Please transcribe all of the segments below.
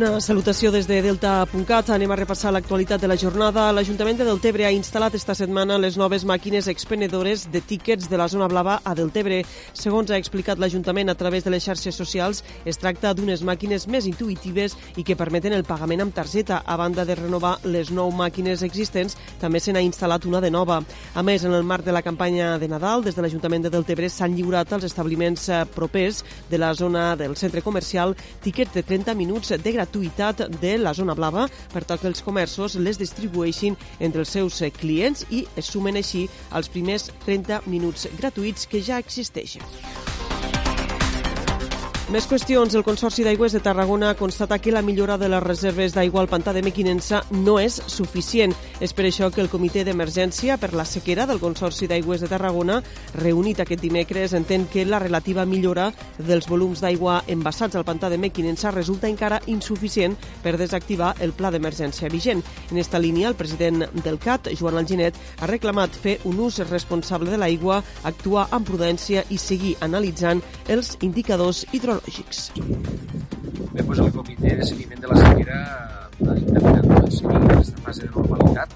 Una salutació des de Delta.cat. Anem a repassar l'actualitat de la jornada. L'Ajuntament de Deltebre ha instal·lat esta setmana les noves màquines expenedores de tíquets de la zona blava a Deltebre. Segons ha explicat l'Ajuntament a través de les xarxes socials, es tracta d'unes màquines més intuïtives i que permeten el pagament amb targeta. A banda de renovar les nou màquines existents, també se n'ha instal·lat una de nova. A més, en el marc de la campanya de Nadal, des de l'Ajuntament de Deltebre s'han lliurat als establiments eh, propers de la zona del centre comercial tíquets de 30 minuts de gratuïtat de la zona blava per tal que els comerços les distribueixin entre els seus eh, clients i es sumen així als primers 30 minuts gratuïts que ja existeixen. Més qüestions. El Consorci d'Aigües de Tarragona constata que la millora de les reserves d'aigua al pantà de Mequinensa no és suficient. És per això que el Comitè d'Emergència per la sequera del Consorci d'Aigües de Tarragona, reunit aquest dimecres, entén que la relativa millora dels volums d'aigua embassats al pantà de Mequinensa resulta encara insuficient per desactivar el pla d'emergència vigent. En esta línia, el president del CAT, Joan Alginet, ha reclamat fer un ús responsable de l'aigua, actuar amb prudència i seguir analitzant els indicadors hidrològics hidrològics. Bé, doncs el comitè de seguiment de la sequera ha intentat seguir aquesta fase de normalitat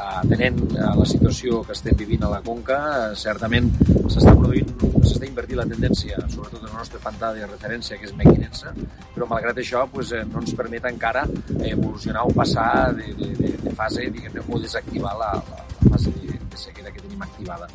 atenent a la situació que estem vivint a la Conca, certament s'està produint, s'està invertint la tendència, sobretot en el nostre pantà de referència, que és Mequinensa, però malgrat això pues, no ens permet encara evolucionar o passar de, de, de, de fase, diguem-ne, o desactivar la, la, la fase de, de sequera que tenim activada.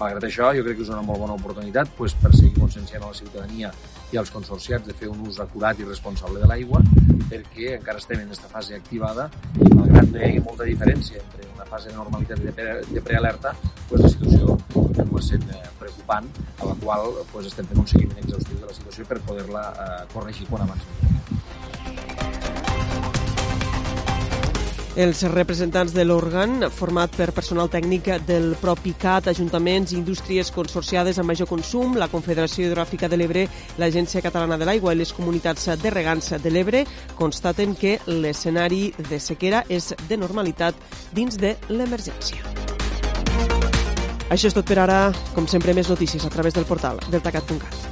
Malgrat això, jo crec que és una molt bona oportunitat pues, per seguir conscienciant a la ciutadania i als consorciats de fer un ús acurat i responsable de l'aigua, perquè encara estem en aquesta fase activada i malgrat no hi hagi molta diferència entre una fase de normalitat i de, pre, de prealerta, pues, la situació continua sent eh, preocupant, a la qual pues, estem fent un seguiment exhaustiu de la situació per poder-la eh, corregir quan abans millor. Els representants de l'òrgan, format per personal tècnic del propi CAT, ajuntaments i indústries consorciades amb major consum, la Confederació Hidrògràfica de l'Ebre, l'Agència Catalana de l'Aigua i les comunitats de regants de l'Ebre, constaten que l'escenari de sequera és de normalitat dins de l'emergència. Això és tot per ara. Com sempre, més notícies a través del portal deltacat.cat.